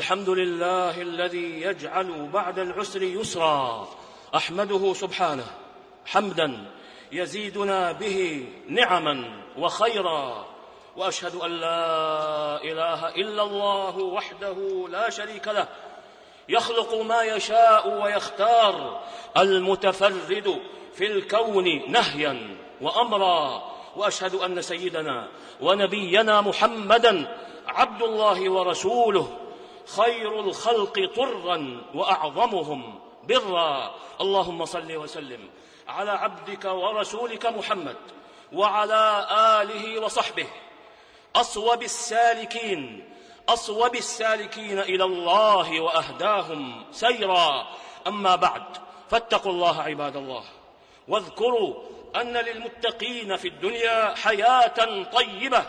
الحمد لله الذي يجعل بعد العسر يسرا. أحمده سبحانه حمدا يزيدنا به نعما وخيرا. وأشهد أن لا إله إلا الله وحده لا شريك له. يخلق ما يشاء ويختار. المتفرد في الكون نهيا وأمرا. وأشهد أن سيدنا ونبينا محمدا عبد الله ورسوله. خير الخلق طرا وأعظمهم برا. اللهم صل وسلم على عبدك ورسولك محمد وعلى آله وصحبه. أصوب السالكين أصوب السالكين إلى الله وأهداهم سيرا. أما بعد فاتقوا الله عباد الله. واذكروا أن للمتقين في الدنيا حياة طيبة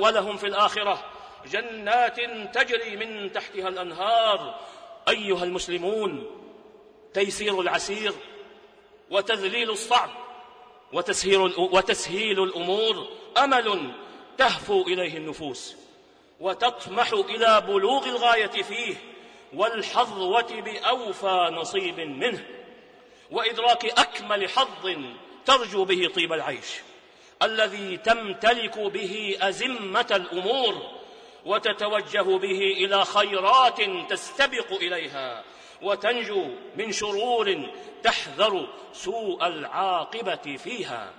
ولهم في الآخرة جنات تجري من تحتها الأنهار. أيها المسلمون تيسير العسير وتذليل الصعب وتسهيل, وتسهيل الأمور أمل تهفو إليه النفوس وتطمح إلى بلوغ الغاية فيه والحظوة بأوفى نصيب منه. وإدراك أكمل حظ ترجو به طيب العيش الذي تمتلك به أزمة الأمور وتتوجه به إلى خيرات تستبق إليها وتنجو من شرور تحذر سوء العاقبة فيها.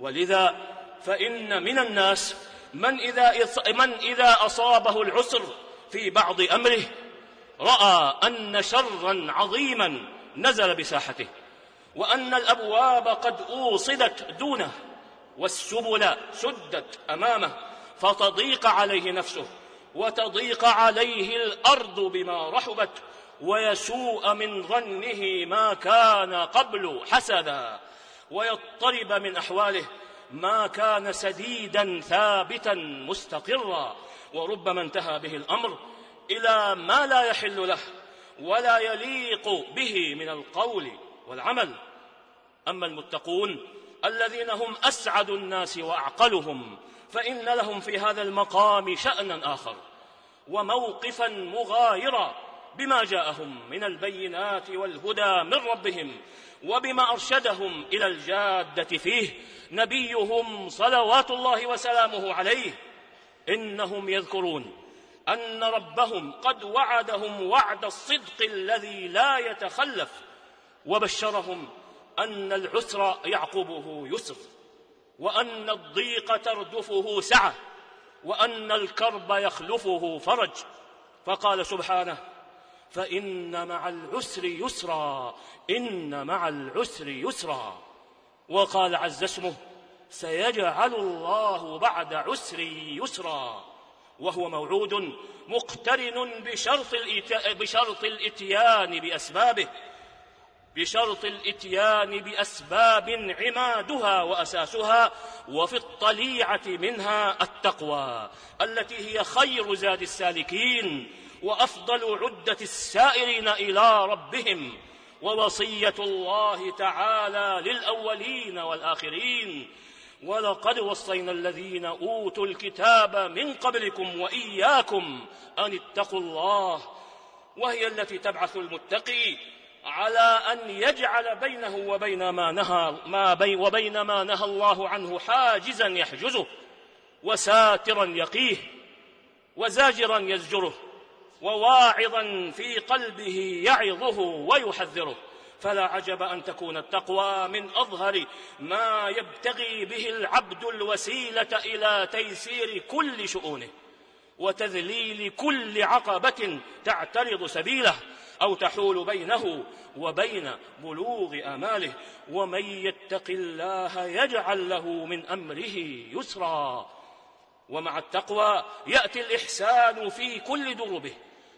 ولذا فإن من الناس من إذا من إذا أصابه العسر في بعض أمره رأى أن شرا عظيما نزل بساحته وأن الأبواب قد أوصدت دونه والسبل سدت أمامه فتضيق عليه نفسه وتضيق عليه الأرض بما رحبت ويسوء من ظنه ما كان قبل حسدا ويضطرب من أحواله ما كان سديدا ثابتا مستقرا. وربما انتهى به الأمر إلى ما لا يحل له ولا يليق به من القول والعمل. أما المتقون الذين هم أسعد الناس وأعقلهم فإن لهم في هذا المقام شأنا آخر وموقفا مغايرا بما جاءهم من البينات والهدى من ربهم وبما أرشدهم إلى الجادة فيه نبيهم صلوات الله وسلامه عليه إنهم يذكرون أن ربهم قد وعدهم وعد الصدق الذي لا يتخلف وبشرهم أن العسر يعقبه يسر وأن الضيق تردفه سعة وأن الكرب يخلفه فرج. فقال سبحانه فإن مع العسر يسرا إن مع العسر يسرا. وقال عز اسمه سيجعل الله بعد عسر يسرا. وهو موعود مقترن بشرط, بشرط الإتيان بأسبابه. بشرط الإتيان بأسباب عمادها وأساسها وفي الطليعة منها التقوى التي هي خير زاد السالكين وأفضل عدة السائرين إلى ربهم ووصية الله تعالى للأولين والآخرين ولقد وصينا الذين أوتوا الكتاب من قبلكم وإياكم أن اتقوا الله وهي التي تبعث المتقي على أن يجعل بينه وبين ما نهى ما بي وبين ما نهى الله عنه حاجزا يحجزه وساترا يقيه وزاجرا يزجره وواعظا في قلبه يعظه ويحذره. فلا عجب أن تكون التقوى من أظهر ما يبتغي به العبد الوسيلة إلى تيسير كل شؤونه وتذليل كل عقبة تعترض سبيله. أو تحول بينه وبين بلوغ آماله ومن يتق الله يجعل له من أمره يسرا. ومع التقوى يأتي الإحسان في كل دروبه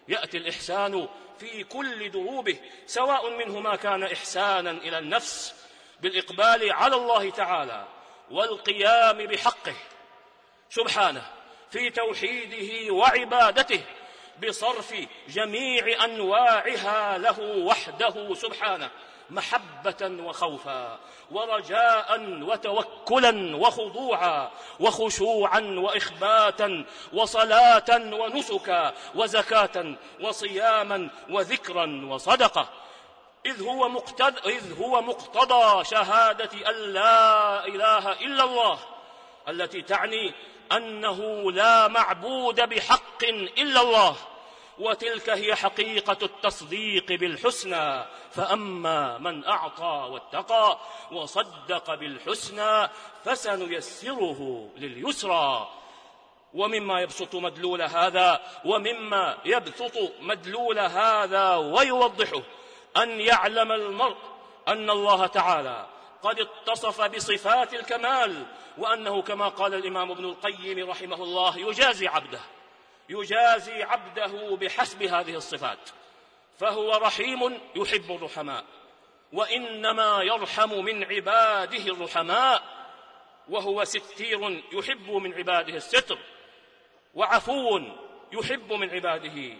يأتي الإحسان في كل دروبه سواء منه ما كان إحسانا إلى النفس بالإقبال على الله تعالى والقيام بحقه سبحانه في توحيده وعبادته بصرف جميع أنواعها له وحده سبحانه محبة وخوفا ورجاء وتوكلا وخضوعا وخشوعا وإخباتا وصلاة ونسكا وزكاة وصياما وذكرا وصدقة. إذ هو مقتضى إذ هو مقتضى شهادة أن لا إله إلا الله التي تعني أنه لا معبود بحق إلا الله وتلك هي حقيقة التصديق بالحسنى. فأما من أعطى واتقى وصدق بالحسنى فسنيسره لليسرى. ومما يبسط مدلول هذا ومما يبسط مدلول هذا ويوضحه أن يعلم المرء أن الله تعالى قد اتصف بصفات الكمال وأنه كما قال الإمام ابن القيم رحمه الله يجازي عبده يجازي عبده بحسب هذه الصفات فهو رحيم يحب الرحماء وإنما يرحم من عباده الرحماء وهو ستير يحب من عباده الستر وعفو يحب من عباده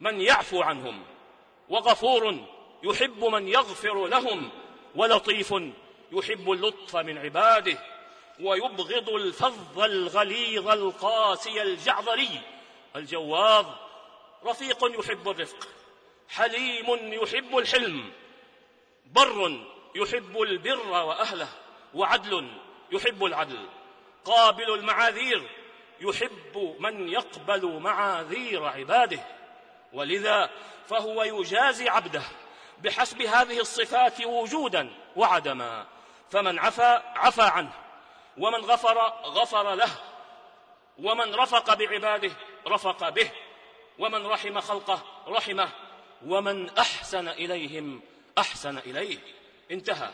من يعفو عنهم وغفور يحب من يغفر لهم ولطيف يحب اللطف من عباده ويبغض الفظ الغليظ القاسي الجعظري الجواظ رفيق يحب الرفق حليم يحب الحلم بر يحب البر وأهله وعدل يحب العدل. قابل المعاذير يحب من يقبل معاذير عباده ولذا فهو يجازي عبده. بحسب هذه الصفات وجودا وعدما. فمن عفا عفا عنه. ومن غفر غفر له. ومن رفق بعباده رفق به. ومن رحم خلقه رحمه. ومن أحسن إليهم أحسن إليه. انتهى.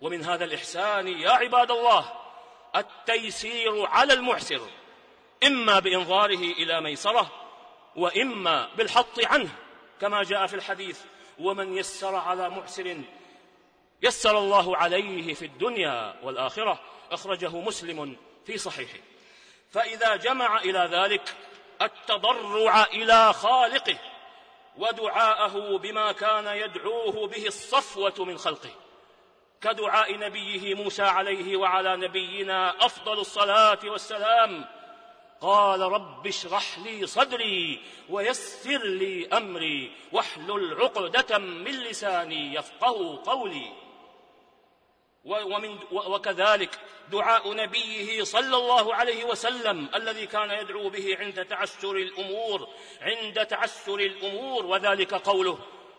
ومن هذا الإحسان يا عباد الله التيسير على المعسر. إما بإنظاره إلى ميسره وإما بالحط عنه. كما جاء في الحديث ومن يسر على معسر يسر الله عليه في الدنيا والآخرة أخرجه مسلم في صحيحه. فإذا جمع إلى ذلك التضرع إلى خالقه ودعاءه بما كان يدعوه به الصفوة من خلقه. كدعاء نبيه موسى عليه وعلى نبينا أفضل الصلاة والسلام قال رب اشرح لي صدري ويسر لي أمري واحلل عقدة من لساني يفقه قولي. ومن وكذلك دعاء نبيه صلى الله عليه وسلم الذي كان يدعو به عند تعسر الأمور عند تعسر الأمور وذلك قوله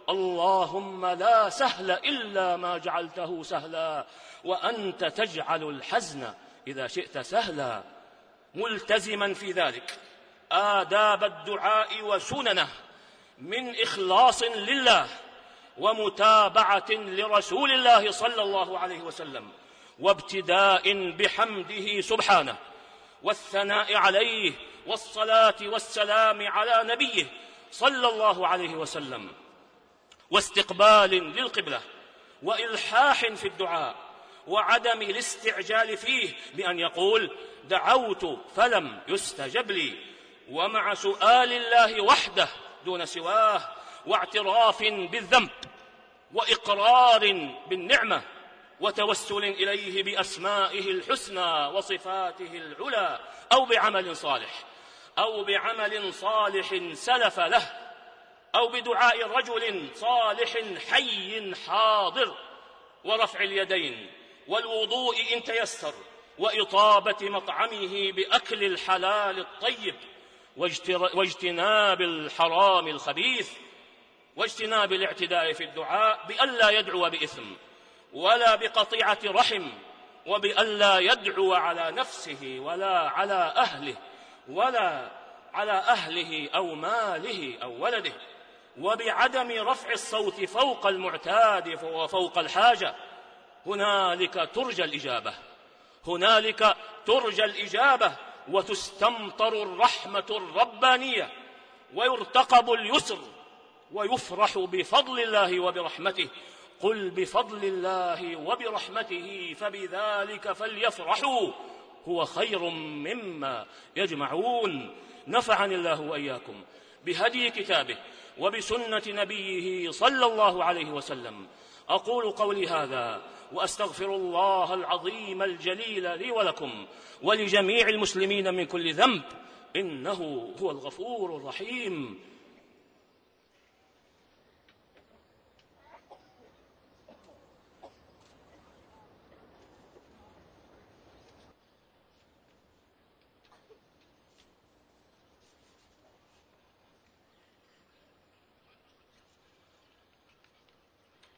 اللهم لا سهل إلا ما جعلته سهلا وأنت تجعل الحزن إذا شئت سهلا. ملتزما في ذلك. آداب الدعاء وسننه من إخلاص لله ومتابعة لرسول الله صلى الله عليه وسلم وابتداء بحمده سبحانه والثناء عليه والصلاة والسلام على نبيه صلى الله عليه وسلم واستقبال للقبلة وإلحاح في الدعاء وعدم الاستعجال فيه بأن يقول دعوت فلم يستجب لي. ومع سؤال الله وحده دون سواه واعتراف بالذنب وإقرار بالنعمة وتوسل إليه بأسمائه الحسنى وصفاته العلى أو بعمل صالح أو بعمل صالح سلف له أو بدعاء رجل صالح حي حاضر ورفع اليدين والوضوء إن تيسر وإطابة مطعمه بأكل الحلال الطيب واجتناب الحرام الخبيث واجتناب الاعتداء في الدعاء بألا يدعو بإثم ولا بقطيعة رحم وبألا يدعو على نفسه ولا على أهله ولا على أهله أو ماله أو ولده وبعدم رفع الصوت فوق المعتاد وفوق الحاجة. هنالك ترجى الإجابة. هنالك ترجى الإجابة وتستمطر الرحمة الربانية ويرتقب اليسر ويفرح بفضل الله وبرحمته. قل بفضل الله وبرحمته فبذلك فليفرحوا. هو خير مما يجمعون. نفعني الله وإياكم بهدي كتابه وبسنة نبيه صلى الله عليه وسلم. أقول قولي هذا وأستغفر الله العظيم الجليل لي ولكم ولجميع المسلمين من كل ذنب إنه هو الغفور الرحيم.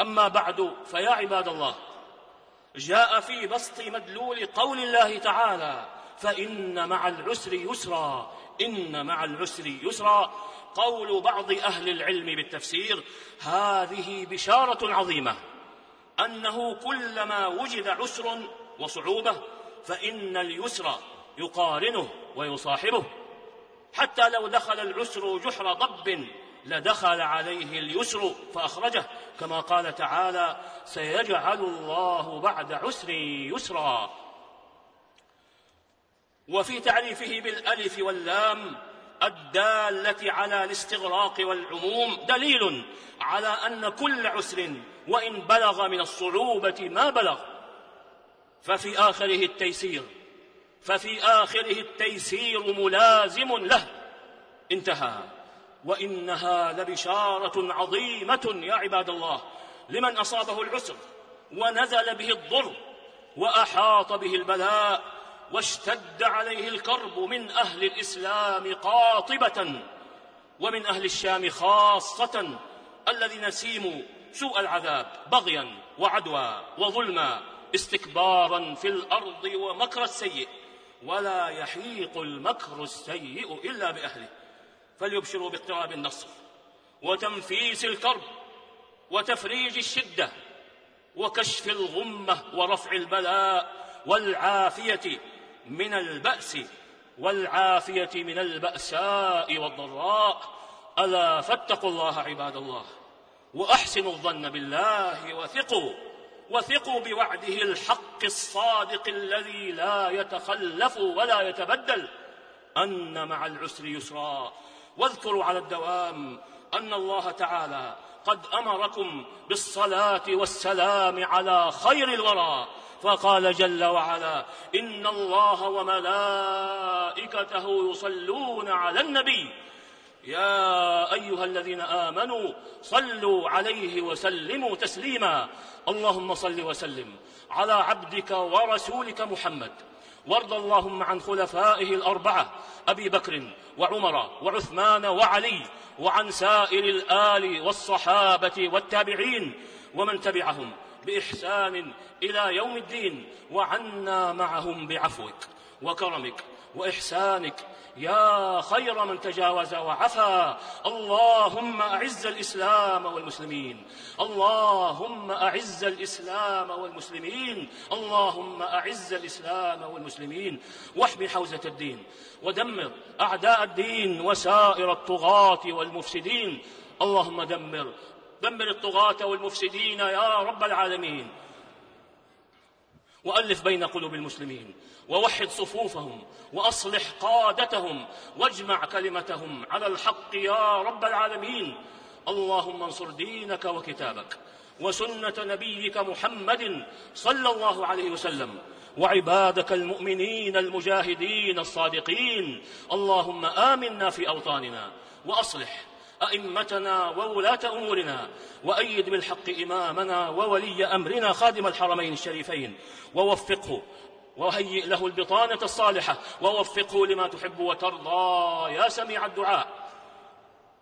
أما بعد فيا عباد الله جاء في بسط مدلول قول الله تعالى فإن مع العسر يسرا إن مع العسر يسرا. قول بعض أهل العلم بالتفسير هذه بشارة عظيمة أنه كلما وجد عسر وصعوبة فإن اليسر يقارنه ويصاحبه. حتى لو دخل العسر جحر ضب لدخل عليه اليسر فأخرجه كما قال تعالى سيجعل الله بعد عسر يسرا. وفي تعريفه بالألف واللام الدالة على الاستغراق والعموم دليل على أن كل عسر وإن بلغ من الصعوبة ما بلغ. ففي آخره التيسير ففي آخره التيسير ملازم له. انتهى. وإنها لبشارة عظيمة يا عباد الله. لمن أصابه العسر ونزل به الضر وأحاط به البلاء واشتد عليه الكرب من أهل الإسلام قاطبة ومن أهل الشام خاصة الذين سيموا سوء العذاب بغيا وعدوى وظلما استكبارا في الأرض ومكر السيء. ولا يحيق المكر السيء إلا بأهله. فليبشروا باقتراب النصر وتنفيس الكرب وتفريج الشدة وكشف الغمة ورفع البلاء والعافية من البأس والعافية من البأساء والضراء. ألا فاتقوا الله عباد الله وأحسنوا الظن بالله وثقوا وثقوا بوعده الحق الصادق الذي لا يتخلف ولا يتبدل. أن مع العسر يسرا. واذكروا على الدوام أن الله تعالى قد أمركم بالصلاة والسلام على خير الورى. فقال جل وعلا إن الله وملائكته يصلون على النبي. يا أيها الذين آمنوا صلوا عليه وسلموا تسليما. اللهم صل وسلم على عبدك ورسولك محمد. وارض اللهم عن خلفائه الأربعة أبي بكر وعمر وعثمان وعلي وعن سائر الآل والصحابة والتابعين ومن تبعهم بإحسان إلى يوم الدين وعنا معهم بعفوك وكرمك وإحسانك. يا خير من تجاوز وعفا. اللهم أعز الإسلام والمسلمين. اللهم أعز الإسلام والمسلمين. اللهم أعز الإسلام والمسلمين. واحمي حوزة الدين. ودمر أعداء الدين وسائر الطغاة والمفسدين. اللهم دمر. دمر الطغاة والمفسدين يا رب العالمين. وألف بين قلوب المسلمين. ووحد صفوفهم وأصلح قادتهم واجمع كلمتهم على الحق يا رب العالمين. اللهم انصر دينك وكتابك وسنة نبيك محمد صلى الله عليه وسلم وعبادك المؤمنين المجاهدين الصادقين. اللهم آمنا في أوطاننا وأصلح أئمتنا وولاة أمورنا وأيد بالحق إمامنا وولي أمرنا خادم الحرمين الشريفين ووفقه وهيئ له البطانة الصالحة ووفقه لما تحب وترضى. يا سميع الدعاء.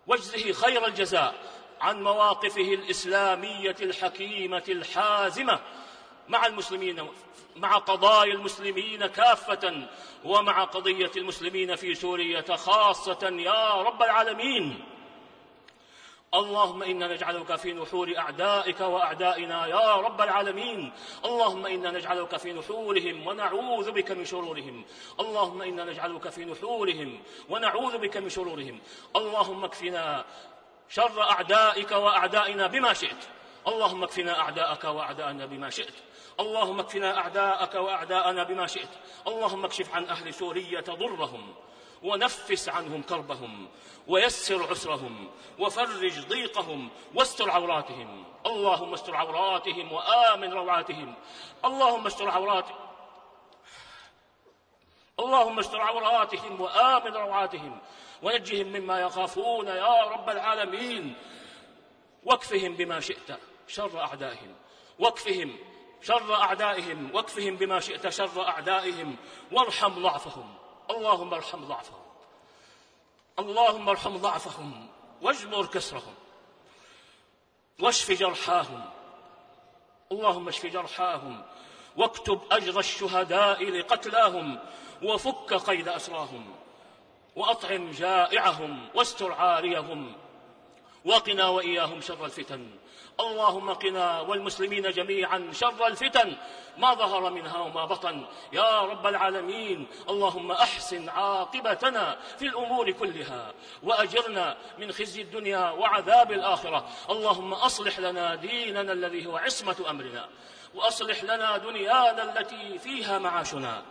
واجزه خير الجزاء عن مواقفه الإسلامية الحكيمة الحازمة مع المسلمين مع قضايا المسلمين كافة ومع قضية المسلمين في سوريا خاصة. يا رب العالمين. اللهم إنا نجعلك في نحور أعدائك وأعدائنا يا رب العالمين. اللهم إنا نجعلك في نحورهم ونعوذ بك من شرورهم. اللهم إنا نجعلك في نحورهم ونعوذ بك من شرورهم. اللهم اكفنا شر أعدائك وأعدائنا بما شئت. اللهم اكفنا أعداءك وأعداءنا بما شئت. اللهم اكفنا أعداءك وأعداءنا بما شئت. اللهم اكشف عن أهل سورية ضرهم ونفس عنهم كربهم ويسر عسرهم وفرج ضيقهم واستر عوراتهم. اللهم استر عوراتهم وآمن روعاتهم اللهم استر عوراتهم اللهم استر عوراتهم وآمن روعاتهم ونجهم مما يخافون يا رب العالمين. واكفهم بما شئت شر أعدائهم. واكفهم شر أعدائهم. واكفهم بما شئت شر أعدائهم. وارحم ضعفهم. اللهم ارحم ضعفهم. اللهم ارحم ضعفهم واجبر كسرهم. واشف جرحاهم. اللهم اشف جرحاهم واكتب أجر الشهداء لقتلاهم وفك قيد أسراهم وأطعم جائعهم واستر عاريهم وقنا وإياهم شر الفتن. اللهم قنا والمسلمين جميعا شر الفتن. ما ظهر منها وما بطن. يا رب العالمين اللهم أحسن عاقبتنا في الأمور كلها وأجرنا من خزي الدنيا وعذاب الآخرة. اللهم أصلح لنا ديننا الذي هو عصمة أمرنا وأصلح لنا دنيانا التي فيها معاشنا.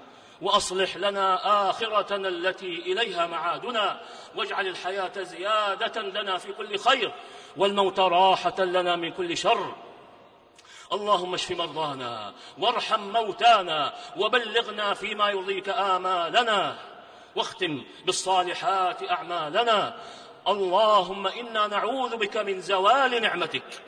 وأصلح لنا آخرتنا التي إليها معادنا واجعل الحياة زيادة لنا في كل خير والموت راحة لنا من كل شر. اللهم اشف مرضانا وارحم موتانا وبلغنا فيما يرضيك آمالنا واختم بالصالحات أعمالنا. اللهم إنا نعوذ بك من زوال نعمتك.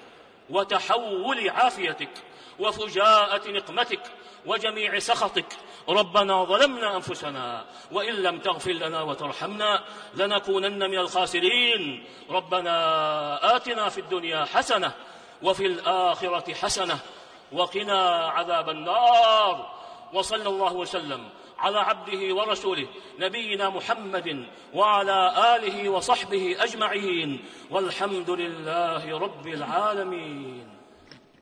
وتحول عافيتك وفجاءة نقمتك وجميع سخطك. ربنا ظلمنا أنفسنا وإن لم تغفر لنا وترحمنا لنكونن من الخاسرين. ربنا آتنا في الدنيا حسنة وفي الآخرة حسنة وقنا عذاب النار. وصلى الله وسلم على عبده ورسوله نبينا محمد وعلى آله وصحبه أجمعين والحمد لله رب العالمين.